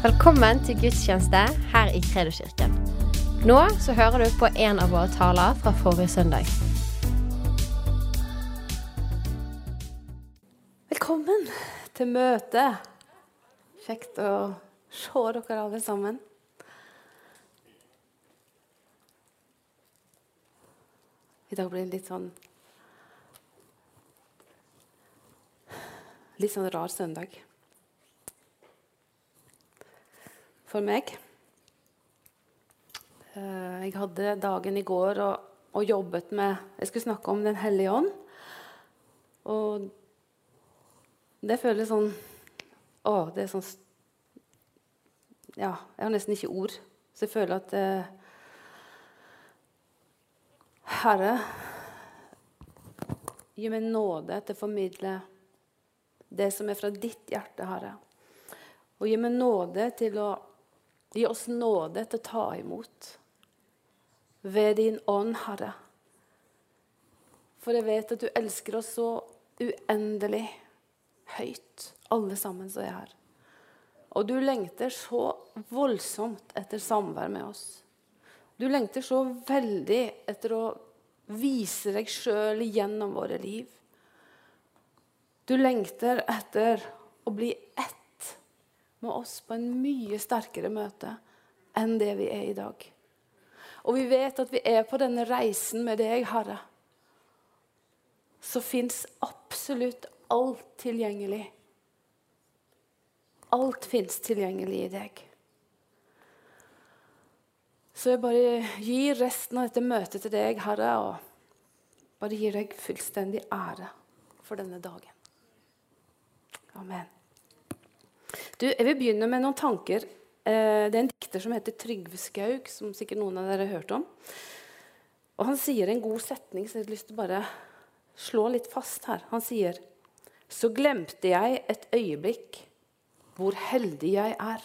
Velkommen til gudstjeneste her i Kredoskirken. Nå så hører du på en av våre taler fra forrige søndag. Velkommen til møtet. Kjekt å se dere alle sammen. I dag blir det litt sånn Litt sånn rar søndag. For meg. Eh, Jeg hadde dagen i går og, og jobbet med Jeg skulle snakke om Den hellige ånd. Og det føles sånn Å, det er sånn Ja, jeg har nesten ikke ord. Så jeg føler at eh, Herre, gi meg nåde til å formidle det som er fra ditt hjerte, Herre. Og gi meg nåde til å Gi oss nåde til å ta imot ved din ånd, Herre. For jeg vet at du elsker oss så uendelig høyt, alle sammen som er her. Og du lengter så voldsomt etter samvær med oss. Du lengter så veldig etter å vise deg sjøl gjennom våre liv. Du lengter etter å bli ett med oss på en mye sterkere møte enn det vi er i dag. Og vi vet at vi er på denne reisen med deg, Herre. Så fins absolutt alt tilgjengelig. Alt fins tilgjengelig i deg. Så jeg bare gir resten av dette møtet til deg, Herre, og bare gir deg fullstendig ære for denne dagen. Amen. Du, jeg vil begynne med noen tanker. Eh, det er en dikter som heter Trygve Skaug, som sikkert noen av dere har hørt om. Og Han sier en god setning så jeg har lyst til å bare slå litt fast her. Han sier Så glemte jeg et øyeblikk hvor heldig jeg er.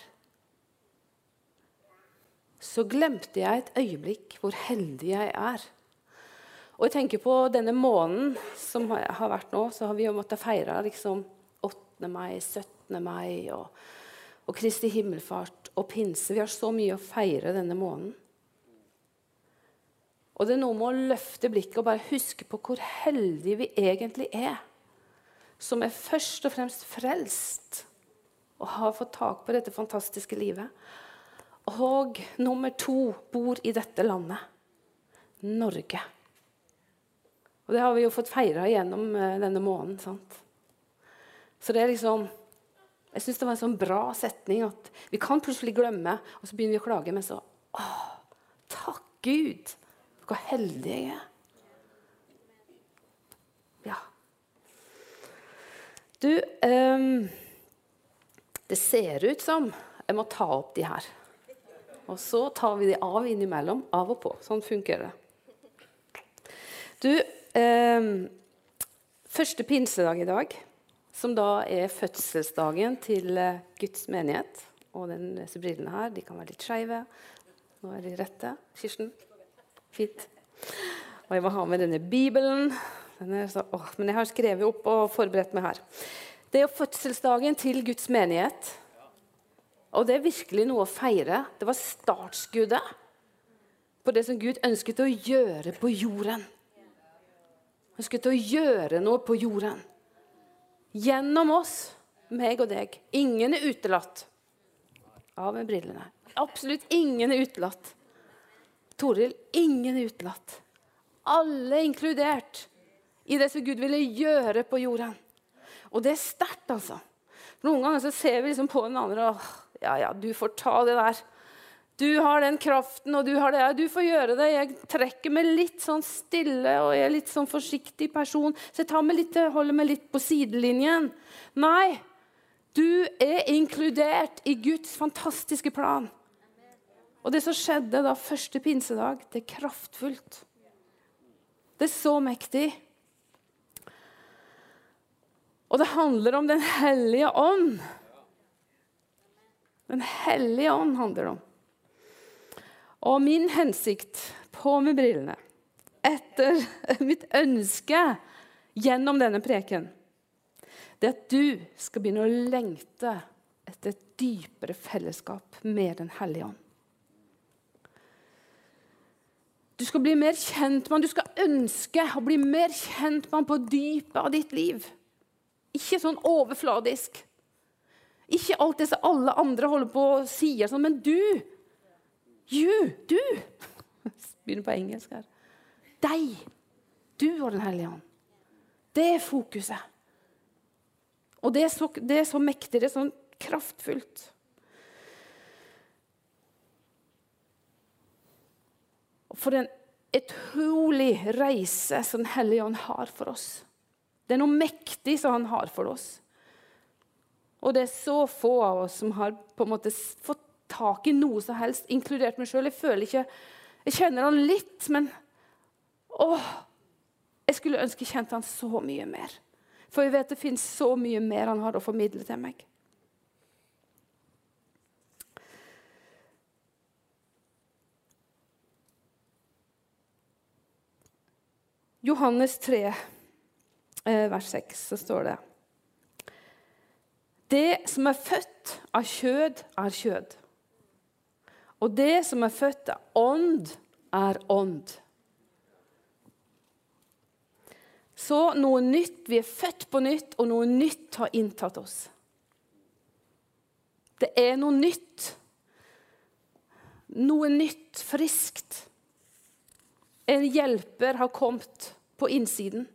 Så glemte jeg et øyeblikk hvor heldig jeg er. Og jeg tenker på denne måneden som har vært nå, så har vi jo måttet feire liksom 8. mai, 17. mai og, og Kristi himmelfart og pinse. Vi har så mye å feire denne måneden. Og det er noe med å løfte blikket og bare huske på hvor heldige vi egentlig er. Som er først og fremst frelst og har fått tak på dette fantastiske livet. Og nummer to bor i dette landet Norge. Og det har vi jo fått feira gjennom eh, denne måneden. sant? Så det er liksom Jeg syns det var en sånn bra setning at vi kan plutselig glemme, og så begynner vi å klage, men så Å, takk Gud! Hvor heldig jeg er. Ja. Du um, Det ser ut som jeg må ta opp de her. Og så tar vi de av innimellom. Av og på. Sånn funker det. Du, um, første pinsedag i dag som da er fødselsdagen til eh, Guds menighet. Og den, disse brillene her de kan være litt skeive. Nå er de rette. Kirsten? Fint. Og jeg må ha med denne Bibelen. Denne, så, å, men jeg har skrevet opp og forberedt meg her. Det er fødselsdagen til Guds menighet. Og det er virkelig noe å feire. Det var startskuddet på det som Gud ønsket å gjøre på jorden. Ønsket å gjøre noe på jorden. Gjennom oss, meg og deg. Ingen er utelatt. Av med brillene. Absolutt ingen er utelatt. Toril, ingen er utelatt. Alle er inkludert i det som Gud ville gjøre på jorden. Og det er sterkt, altså. Noen ganger så ser vi liksom på den andre og ja, ja, du får ta det der. Du har den kraften, og du har det. Du får gjøre det. Jeg trekker meg litt sånn stille og jeg er litt sånn forsiktig person. Så jeg meg litt, holder meg litt på sidelinjen. Nei, du er inkludert i Guds fantastiske plan. Og det som skjedde da første pinsedag, det er kraftfullt. Det er så mektig. Og det handler om Den hellige ånd. Den hellige ånd handler det om. Og min hensikt på med brillene, etter mitt ønske gjennom denne preken, det er at du skal begynne å lengte etter et dypere fellesskap med Den hellige ånd. Du skal bli mer kjent med han. Du skal ønske å bli mer kjent med han på dypet av ditt liv. Ikke sånn overfladisk. Ikke alt det som alle andre holder på og sier sånn, men du You, du Begynner på engelsk her. Deg. Du og Den hellige ånd. Det er fokuset. Og det er så, det er så mektig, det er sånn kraftfullt. For en utrolig reise som Den hellige ånd har for oss. Det er noe mektig som han har for oss. Og det er så få av oss som har på en måte fått tak i noe som helst, inkludert meg sjøl. Jeg føler ikke Jeg kjenner han litt, men åh, jeg skulle ønske jeg kjente han så mye mer. For jeg vet det fins så mye mer han har å formidle til meg. Johannes 3, eh, vers 6, så står det Det som er født av kjød, er kjød. Og det som er født av ånd, er ånd. Så noe nytt. Vi er født på nytt, og noe nytt har inntatt oss. Det er noe nytt. Noe nytt, friskt. En hjelper har kommet på innsiden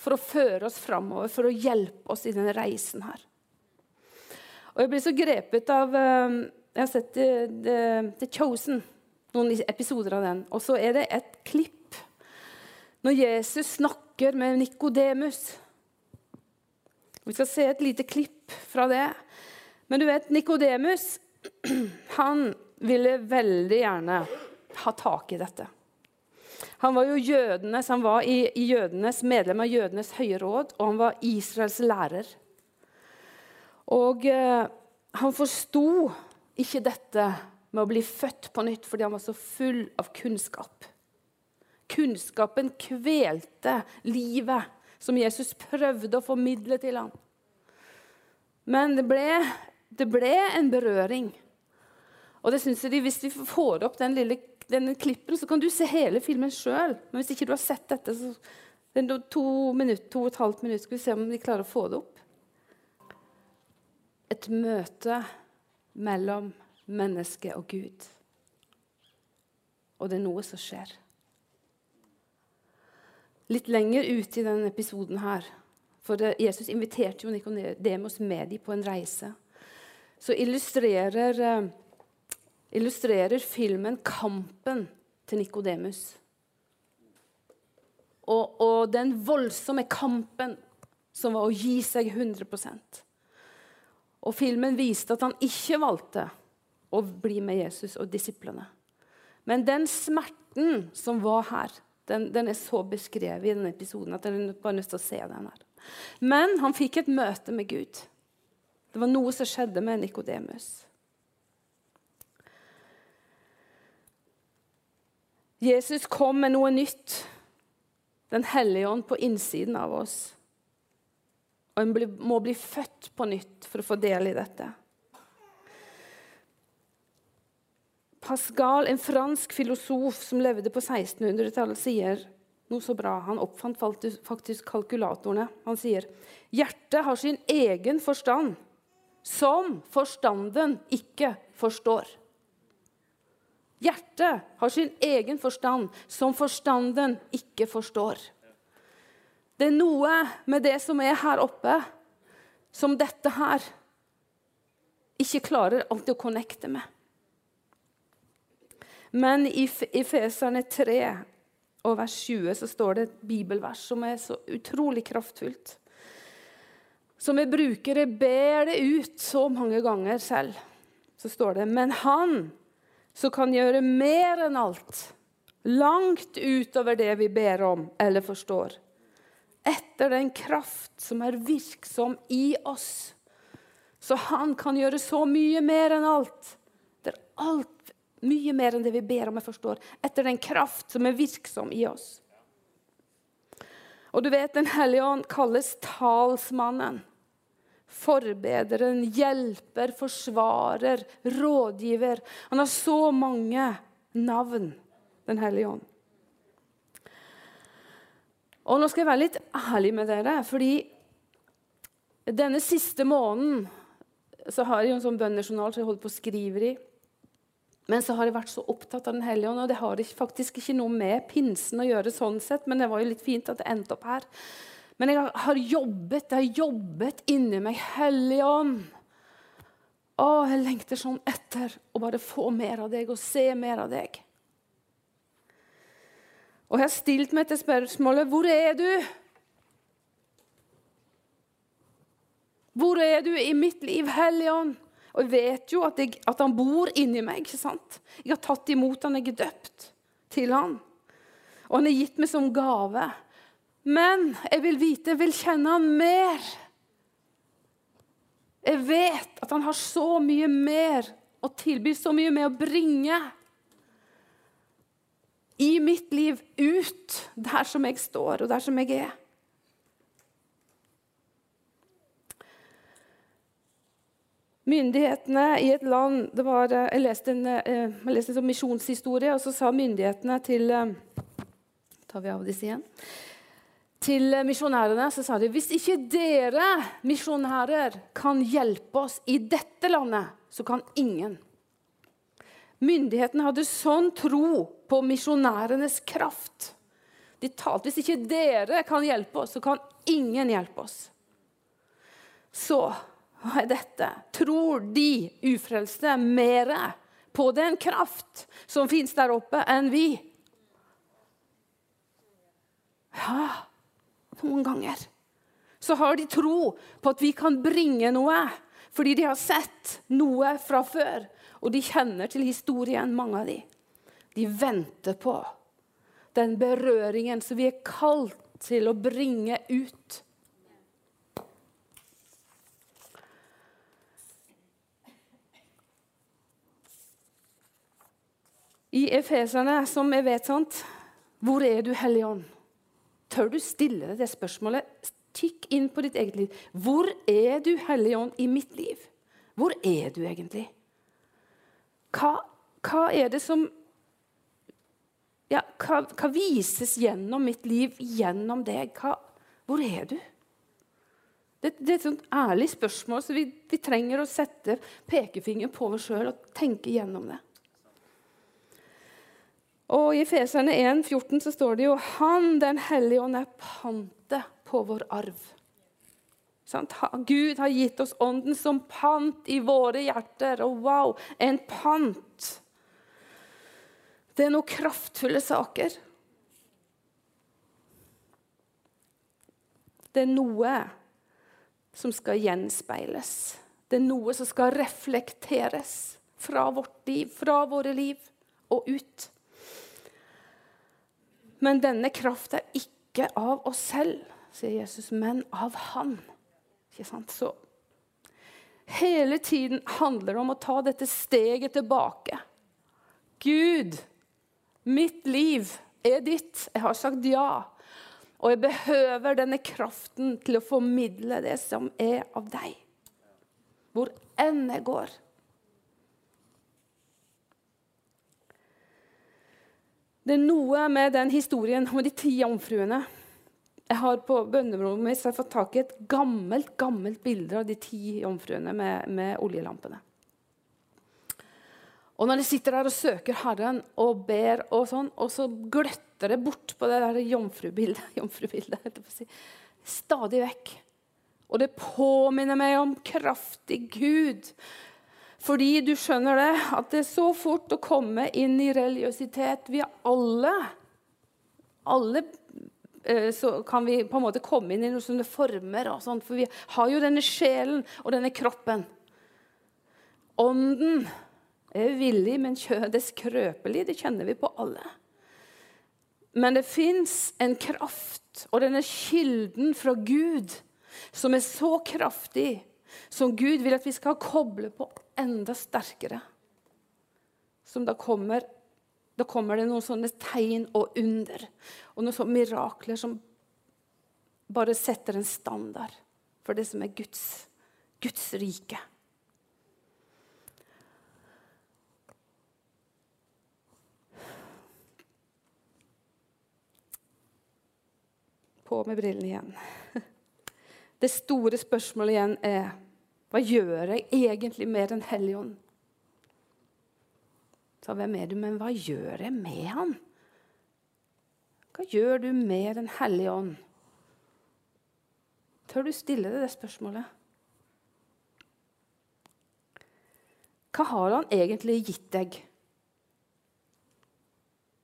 for å føre oss framover, for å hjelpe oss i denne reisen her. Og jeg blir så grepet av eh, Jeg har sett The, The, The Chosen, noen episoder av den. Og så er det et klipp når Jesus snakker med Nikodemus. Vi skal se et lite klipp fra det. Men du vet, Nikodemus han ville veldig gjerne ha tak i dette. Han var jo jødenes, han var i, i jødenes, medlem av jødenes høye råd, og han var Israels lærer. Og eh, han forsto ikke dette med å bli født på nytt fordi han var så full av kunnskap. Kunnskapen kvelte livet som Jesus prøvde å formidle til ham. Men det ble, det ble en berøring. Og det synes jeg de, Hvis vi får opp den lille denne klippen, så kan du se hele filmen sjøl. Men hvis ikke du har sett dette, så to minutter, to og et halvt minutt, skal vi se om de klarer å få det opp et møte mellom menneske og Gud. Og det er noe som skjer. Litt lenger ute i denne episoden her, for Jesus inviterte jo Nikodemus med dem på en reise, så illustrerer, uh, illustrerer filmen kampen til Nikodemus. Og, og den voldsomme kampen som var å gi seg 100 og filmen viste at han ikke valgte å bli med Jesus og disiplene. Men den smerten som var her, den, den er så beskrevet i denne episoden at jeg bare nødt til å se den her. Men han fikk et møte med Gud. Det var noe som skjedde med Nikodemus. Jesus kom med noe nytt. Den hellige ånd på innsiden av oss. Og en må bli født på nytt for å få del i dette. Pascal, en fransk filosof som levde på 1600-tallet, sier noe så bra. Han oppfant faktisk kalkulatorene. Han sier hjertet har sin egen forstand, som forstanden ikke forstår. Hjertet har sin egen forstand, som forstanden ikke forstår. Det er noe med det som er her oppe, som dette her ikke klarer alltid å connecte med. Men i Efeserne 3 og vers 20 så står det et bibelvers som er så utrolig kraftfullt. Som vi brukere ber det ut så mange ganger selv. Så står det Men han som kan gjøre mer enn alt, langt utover det vi ber om eller forstår etter den kraft som er virksom i oss. Så han kan gjøre så mye mer enn alt. Det er alt mye mer enn det vi ber om jeg forstår. Etter den kraft som er virksom i oss. Og du vet, Den hellige ånd kalles talsmannen Forbederen, hjelper, forsvarer, rådgiver. Han har så mange navn, Den hellige ånd. Og nå skal jeg være litt ærlig med dere, fordi denne siste måneden så har jeg en sånn bønnejournal som jeg holder på å skrive i. Men så har jeg vært så opptatt av Den hellige ånd, og det har faktisk ikke noe med pinsen å gjøre. sånn sett, Men det var jo litt fint at det endte opp her. Men jeg har jobbet, jeg har jobbet inni meg. Hellige ånd. Å, jeg lengter sånn etter å bare få mer av deg og se mer av deg. Og jeg har stilt meg til spørsmålet hvor er du? Hvor er du i mitt liv, Hellige? Og jeg vet jo at, jeg, at, han bor inni meg. ikke sant? Jeg har tatt imot han, jeg er døpt til han. Og han er gitt meg som gave. Men jeg vil vite, jeg vil kjenne han mer. Jeg vet at han har så mye mer å tilby, så mye mer å bringe i mitt liv ut der som jeg står, og der som jeg er. Myndighetene i et land var, eh, Jeg leste en, eh, jeg leste en sånn misjonshistorie, og så sa myndighetene til eh, tar vi av disse igjen, til misjonærene så sa de hvis ikke dere misjonærer kan hjelpe oss i dette landet, så kan ingen. Myndighetene hadde sånn tro på misjonærenes kraft. De talte hvis ikke dere kan hjelpe oss, så kan ingen hjelpe oss. Så hva er dette? Tror de ufrelste mer på den kraft som fins der oppe, enn vi? Ja, noen ganger så har de tro på at vi kan bringe noe fordi de har sett noe fra før. Og de kjenner til historien, mange av de. De venter på den berøringen som vi er kalt til å bringe ut. I Efeserne, som jeg vet sant Hvor er du, Hellige Ånd? Tør du stille deg det spørsmålet? Tikk inn på ditt eget liv. Hvor er du, Hellige Ånd, i mitt liv? Hvor er du egentlig? Hva, hva er det som ja, hva, hva, vises gjennom mitt liv, gjennom deg? Hva, hvor er du? Det, det, er et sånt ærlig spørsmål, så vi, vi trenger å sette pekefingeren på oss sjøl og tenke gjennom det. Og I Feserne 1, 14 så står det jo Han, Den hellige ånd, er pantet på vår arv. Gud har gitt oss ånden som pant i våre hjerter. Og wow, en pant! Det er noen kraftfulle saker. Det er noe som skal gjenspeiles. Det er noe som skal reflekteres fra vårt liv, fra våre liv og ut. Men denne kraft er ikke av oss selv, sier Jesus, men av Han. Ikke sant? Så hele tiden handler det om å ta dette steget tilbake. Gud, mitt liv er ditt. Jeg har sagt ja. Og jeg behøver denne kraften til å formidle det som er av deg. Hvor enn jeg går. Det er noe med den historien om de ti jomfruene. Jeg har På bønnerommet mitt fått tak i et gammelt gammelt bilde av de ti jomfruene med, med, oljelampene. Og Når de sitter der og søker Herren og ber, og sånn, og så gløtter det bort på det der jomfrubildet, jomfrubildet si, stadig vekk. Og det påminner meg om kraftig Gud fordi du skjønner det, at det er så fort å komme inn i religiøsitet. Vi er alle Alle eh, så kan vi på en måte komme inn i noen sånne former. og sånt, For vi har jo denne sjelen og denne kroppen. Ånden er villig, men kjødet er skrøpelig. Det kjenner vi på alle. Men det fins en kraft, og denne kilden fra Gud, som er så kraftig som Gud vil at vi skal koble på enda sterkere. Som da kommer, da kommer det noen sånne tegn og under. Og noen sånne mirakler som bare setter en standard for det som er Guds Guds rike. På med brillene igjen. Det store spørsmålet igjen er hva gjør jeg egentlig med Den hellige ånd? Så hvem er du, men hva gjør jeg med han? Hva gjør du med Den hellige ånd? Tør du stille deg det spørsmålet? Hva har han egentlig gitt deg?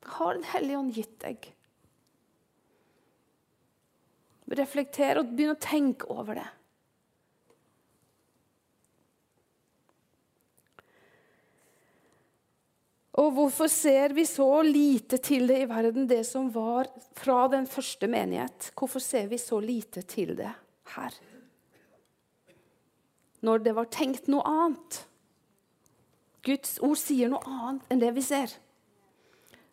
Hva har Den hellige ånd gitt deg? Reflekter og begynne å tenke over det. Og hvorfor ser vi så lite til det i verden, det som var fra den første menighet? Hvorfor ser vi så lite til det her? Når det var tenkt noe annet. Guds ord sier noe annet enn det vi ser.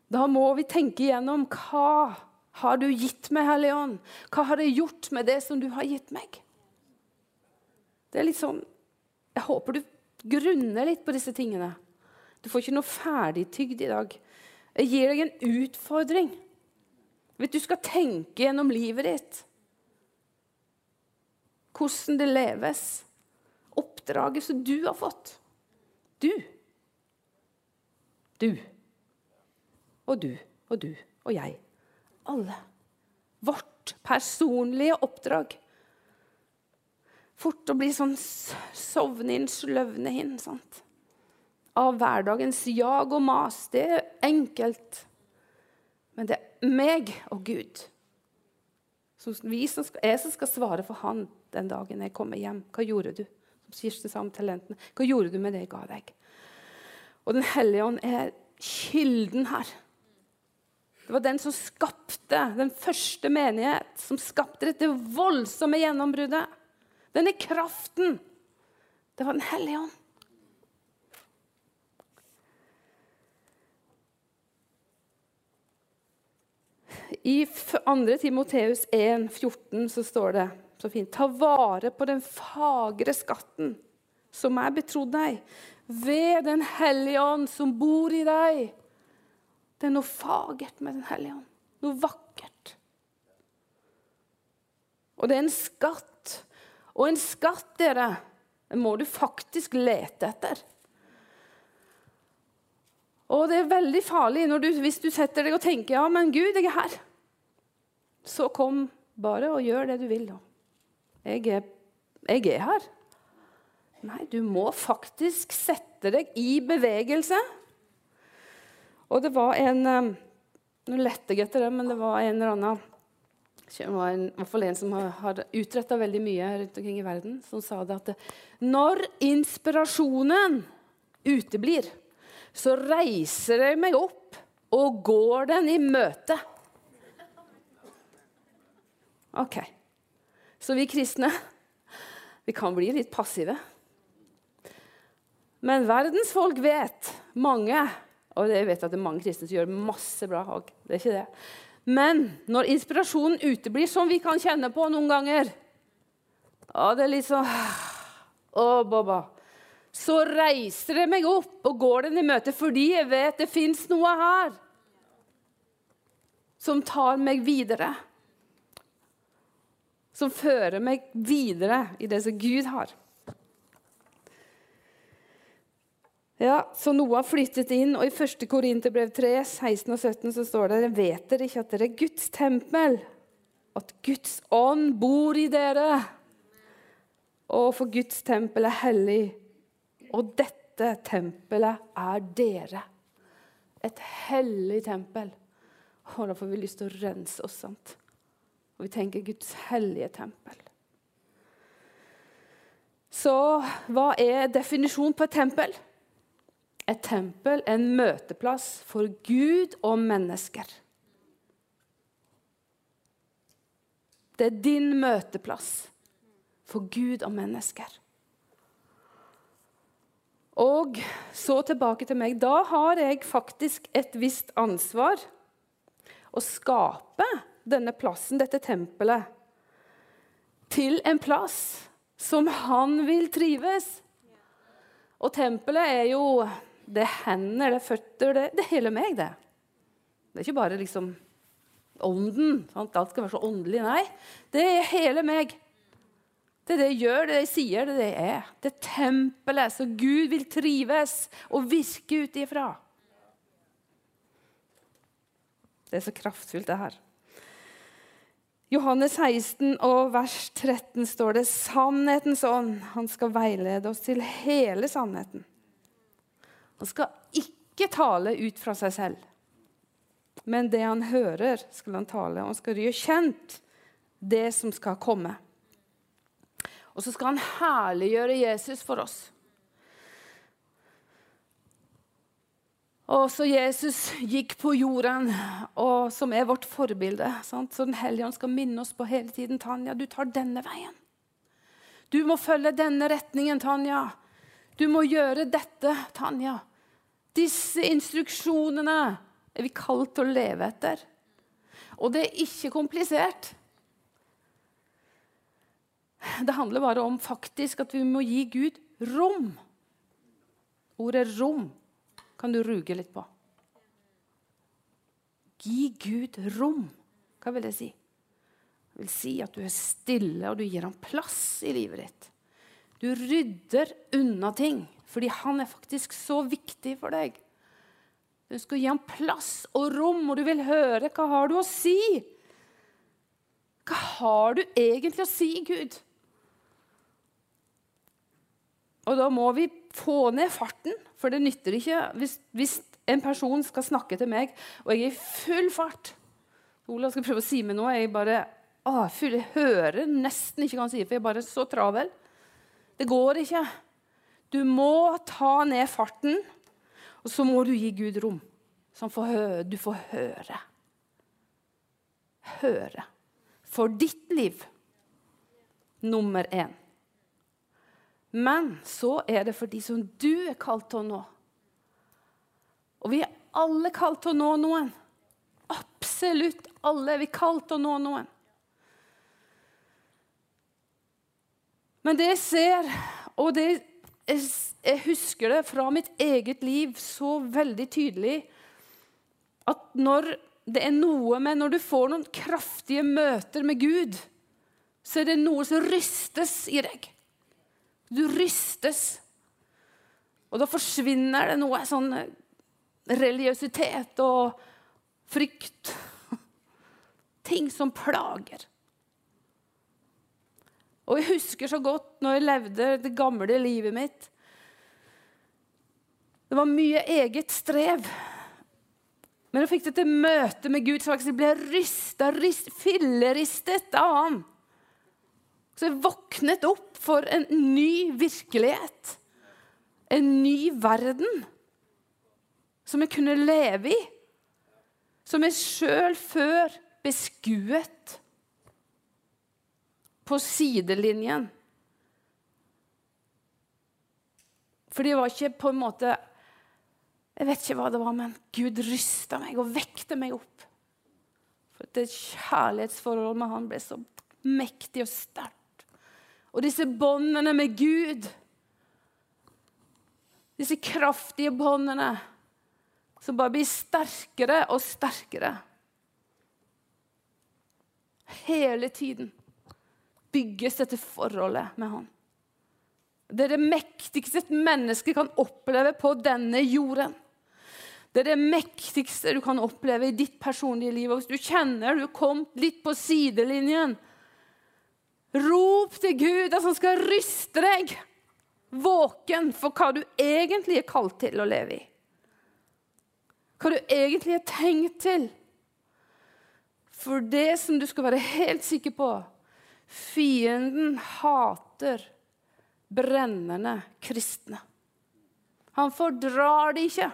Da må vi tenke igjennom hva har du gitt meg, Hellige Ånd? Hva har jeg gjort med det som du har gitt meg? Det er litt sånn Jeg håper du grunner litt på disse tingene. Du får ikke noe ferdigtygd i dag. Jeg gir deg en utfordring. Vet, du skal tenke gjennom livet ditt. Hvordan det leves. Oppdraget som du har fått. Du. Du. Og du og du og jeg alle. Vårt personlige oppdrag. Fort å bli sånn sovne inn, sløvne inn. sant? Av hverdagens jag og mas. Det er enkelt. Men det er meg og Gud. Som vi som skal, jeg som skal svare for Han den dagen jeg kommer hjem. Hva gjorde du? Som Kirsten sa om talentene. Hva gjorde du med det jeg ga deg? Og Den hellige ånd er kilden her. Det var den som skapte den første menighet, som skapte dette voldsomme gjennombruddet. Denne kraften. Det var Den hellige ånd. I 2. Timoteus 1, 14 så står det så fint Ta vare på den fagre skatten som er betrodd deg, ved Den hellige ånd som bor i deg. Det er noe fagert med Den hellige ånd. Noe vakkert. Og det er en skatt. Og en skatt, dere, den må du faktisk lete etter. Og det er veldig farlig du, hvis du setter deg og tenker ja, men Gud, jeg er her. Så kom bare og gjør det du vil. da. Jeg er, jeg er her. Nei, du må faktisk sette deg i bevegelse. Og det var en Nå lette jeg etter det, men det var en eller annen det var i hvert fall en som har, har utretta veldig mye rundt omkring i verden, som sa det at når inspirasjonen uteblir, så reiser jeg meg opp og går den i møte. OK. Så vi kristne, vi kan bli litt passive. Men verdens folk vet, mange og jeg vet at det er mange kristne som gjør masse bra òg. Det er ikke det. Men når inspirasjonen uteblir, som vi kan kjenne på noen ganger Å, det er litt sånn Å, Boba, Så reiser jeg meg opp og går den i møte fordi jeg vet det fins noe her som tar meg videre. Som fører meg videre i det som Gud har. Ja, Så Noah flyttet inn, og i 1. Korinterbrev 3, 16 og 17 så står det vet dere ikke at dere er Guds tempel, at Guds ånd bor i dere. Og for Guds tempel er hellig, og dette tempelet er dere. Et hellig tempel. Og da får vi lyst til å rense oss. sant? Og vi tenker Guds hellige tempel. Så hva er definisjonen på et tempel? Et tempel, en møteplass for Gud og mennesker. Det er din møteplass for Gud og mennesker. Og så tilbake til meg. Da har jeg faktisk et visst ansvar å skape denne plassen, dette tempelet, til en plass som han vil trives. Og tempelet er jo Det er hender, det er føtter, det, det er hele meg, det. Det er ikke bare liksom ånden. Sant? Alt skal være så åndelig. Nei, det er hele meg. Det er det jeg gjør, det jeg sier, det er det jeg er. Det er tempelet som Gud vil trives og virke ut ifra. Det er så kraftfullt, det her. Johannes 16 og vers 13 står det sannhetens ånd. Han skal veilede oss til hele sannheten. Han skal ikke tale ut fra seg selv. Men det han hører, skal han tale. Og han skal gjøre kjent det som skal komme. Og så skal han herliggjøre Jesus for oss. Og så Jesus gikk på jorden, og som er vårt forbilde. Sant? Så Den hellige ånd skal minne oss på hele tiden. Tanja, du tar denne veien. Du må følge denne retningen, Tanja. Du må gjøre dette, Tanja. Disse instruksjonene er vi kalt til å leve etter. Og det er ikke komplisert. Det handler bare om faktisk at vi må gi Gud rom. Ordet rom kan du ruge litt på. Gi Gud rom. Hva vil det si? Det vil si at du er stille, og du gir ham plass i livet ditt. Du rydder unna ting fordi han er faktisk så viktig for deg. Du skal gi ham plass og rom, og du vil høre hva har du å si. Hva har du egentlig å si, Gud? Og da må vi få ned farten, for det nytter ikke hvis, hvis en person skal snakke til meg, og jeg er i full fart Olav skal prøve å si meg noe. Jeg bare å, full, jeg hører nesten ikke hva han sier, for jeg er bare så travel. Det går ikke. Du må ta ned farten, og så må du gi Gud rom. Så får du får høre. Høre. For ditt liv nummer én. Men så er det for de som du er kalt til å nå. Og vi er alle kalt til å nå noen. Absolutt alle er vi kalt til å nå noen. Men det jeg ser, og det jeg, jeg husker det fra mitt eget liv så veldig tydelig, at når det er noe med Når du får noen kraftige møter med Gud, så er det noe som rystes i deg. Du rystes. Og da forsvinner det noe sånn eh, religiøsitet og frykt. Ting som plager. Og jeg husker så godt når jeg levde det gamle livet mitt. Det var mye eget strev. Men jeg fikk dette møte med Gud, så jeg ble rysta, rist, filleristet av ham. Så jeg våknet opp for en ny virkelighet. En ny verden som jeg kunne leve i. Som jeg sjøl før beskuet på sidelinjen. For det var ikke på en måte Jeg vet ikke hva det var, men Gud rysta meg og vekte meg opp. For det kjærlighetsforholdet med han ble så mektig og sterkt. Og disse båndene med Gud, disse kraftige båndene som bare blir sterkere og sterkere. Hele tiden bygges dette forholdet med Han. Det er det mektigste et menneske kan oppleve på denne jorden. Det er det mektigste du kan oppleve i ditt personlige liv. Og hvis du kjenner du har kommet litt på sidelinjen, Rop til Gud at han skal ryste deg våken for hva du egentlig er kalt til å leve i. Hva du egentlig er tenkt til. For det som du skal være helt sikker på Fienden hater brennende kristne. Han fordrar de ikke.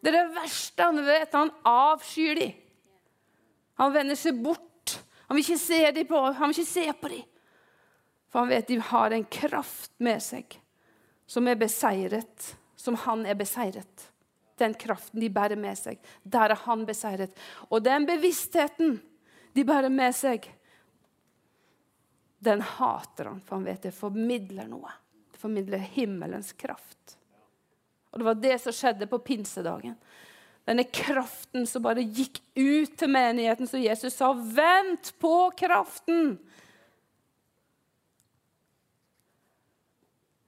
Det er det verste han vet. Han avskyr de. Han vender seg bort han vil ikke se de på, han vil ikke se på de. For han vet de har en kraft med seg som er beseiret, som han er beseiret. Den kraften de bærer med seg. Der er han beseiret. Og den bevisstheten de bærer med seg, den hater han, for han vet det formidler noe. Det formidler himmelens kraft. Og det var det som skjedde på pinsedagen. Denne kraften som bare gikk ut til menigheten, så Jesus sa, 'Vent på kraften'.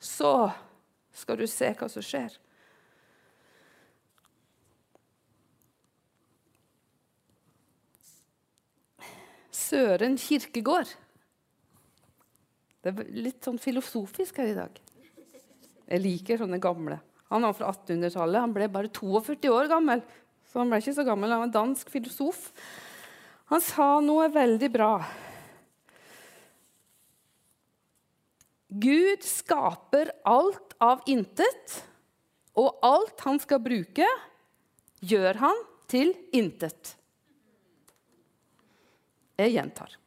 Så skal du se hva som skjer. Søren Kirkegård. Det er litt sånn filosofisk her i dag. Jeg liker sånne gamle. Han var fra 1800-tallet. Han ble bare 42 år gammel. Så han ble ikke så gammel. Han var dansk filosof. Han sa noe veldig bra. Gud skaper alt av intet, og alt han skal bruke, gjør han til intet. Jeg gjentar.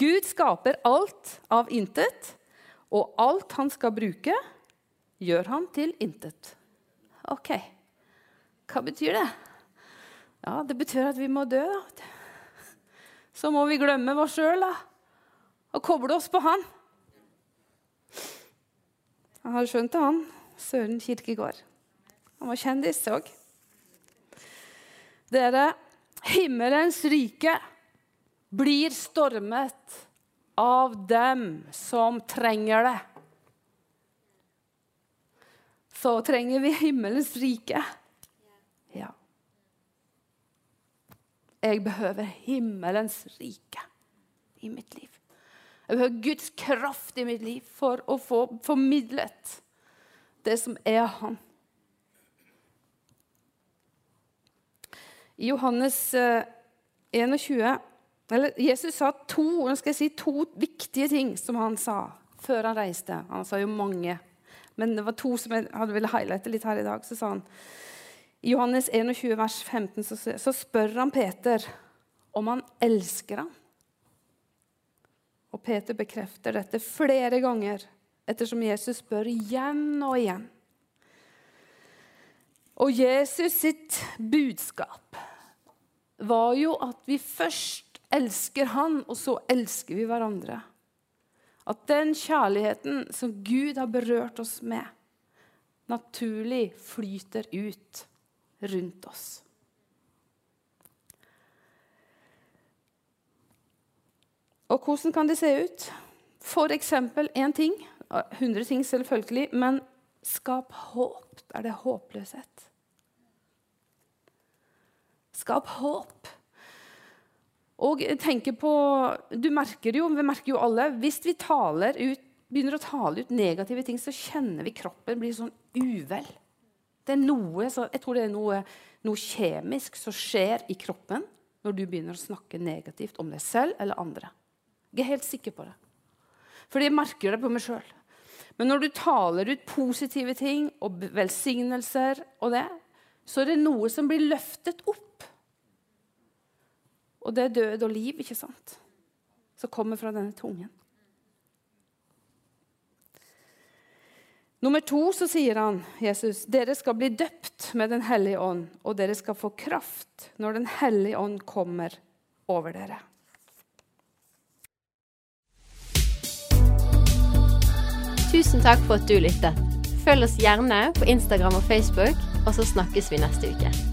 Gud skaper alt av intet, og alt han skal bruke, gjør han til intet. OK. Hva betyr det? Ja, Det betyr at vi må dø. da. Så må vi glemme oss sjøl og koble oss på han. Han har skjønt det, han. Søren Kirkegård. Han var kjendis òg. Dere, himmelens rike blir stormet av dem som trenger det. Så trenger vi himmelens rike. Ja. Jeg behøver himmelens rike i mitt liv. Jeg behøver Guds kraft i mitt liv for å få formidlet det som er Han. I Johannes 21 eh, eller Jesus sa to, si, to viktige ting som han sa før han reiste. Han sa jo mange, men det var to som jeg hadde ville highlighte litt her i dag. Så sa han i Johannes 21, vers 15 så, så spør han Peter om han elsker ham. Og Peter bekrefter dette flere ganger ettersom Jesus spør igjen og igjen. Og Jesus sitt budskap var jo at vi først elsker Han, og så elsker vi hverandre. At den kjærligheten som Gud har berørt oss med, naturlig flyter ut rundt oss. Og hvordan kan det se ut? For eksempel én ting. 100 ting, selvfølgelig. Men skap håp der det er håpløshet. Skap håp. Og tenker på, du merker jo, Vi merker jo alle Hvis vi ut, begynner å tale ut negative ting, så kjenner vi kroppen blir sånn uvel. Det er noe, jeg tror det er noe, noe kjemisk som skjer i kroppen når du begynner å snakke negativt om deg selv eller andre. Jeg er helt sikker på det. Fordi jeg merker det på meg sjøl. Men når du taler ut positive ting og velsignelser, og det, så er det noe som blir løftet opp. Og det er død og liv, ikke sant? Som kommer fra denne tungen. Nummer to så sier han, Jesus, dere skal bli døpt med Den hellige ånd, og dere skal få kraft når Den hellige ånd kommer over dere. Tusen takk for at du lyttet. Følg oss gjerne på Instagram og Facebook, og så snakkes vi neste uke.